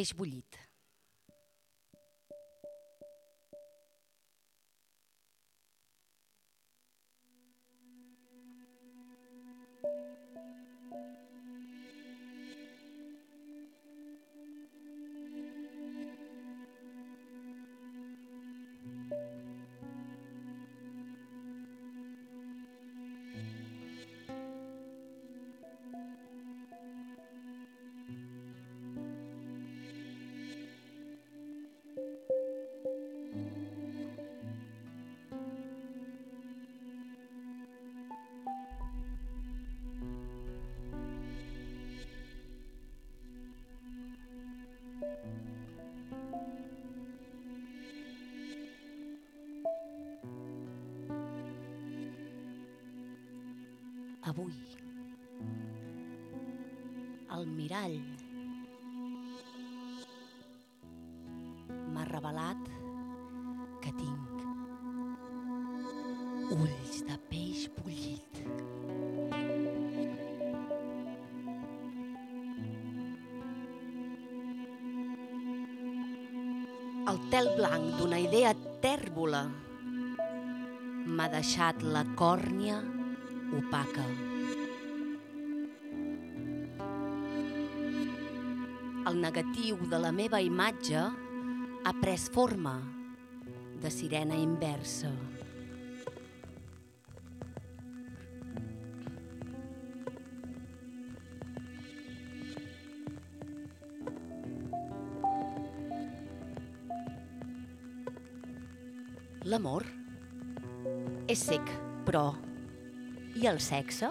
peix bullit. Avui, el mirall m'ha revelat que tinc ulls de peix bullit. El tel blanc d'una idea tèrbola m'ha deixat la còrnia opaca. El negatiu de la meva imatge ha pres forma de sirena inversa. L'amor és sec, però i el sexe?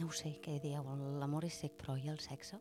No ho sé què dieu, l'amor és sec, però i el sexe?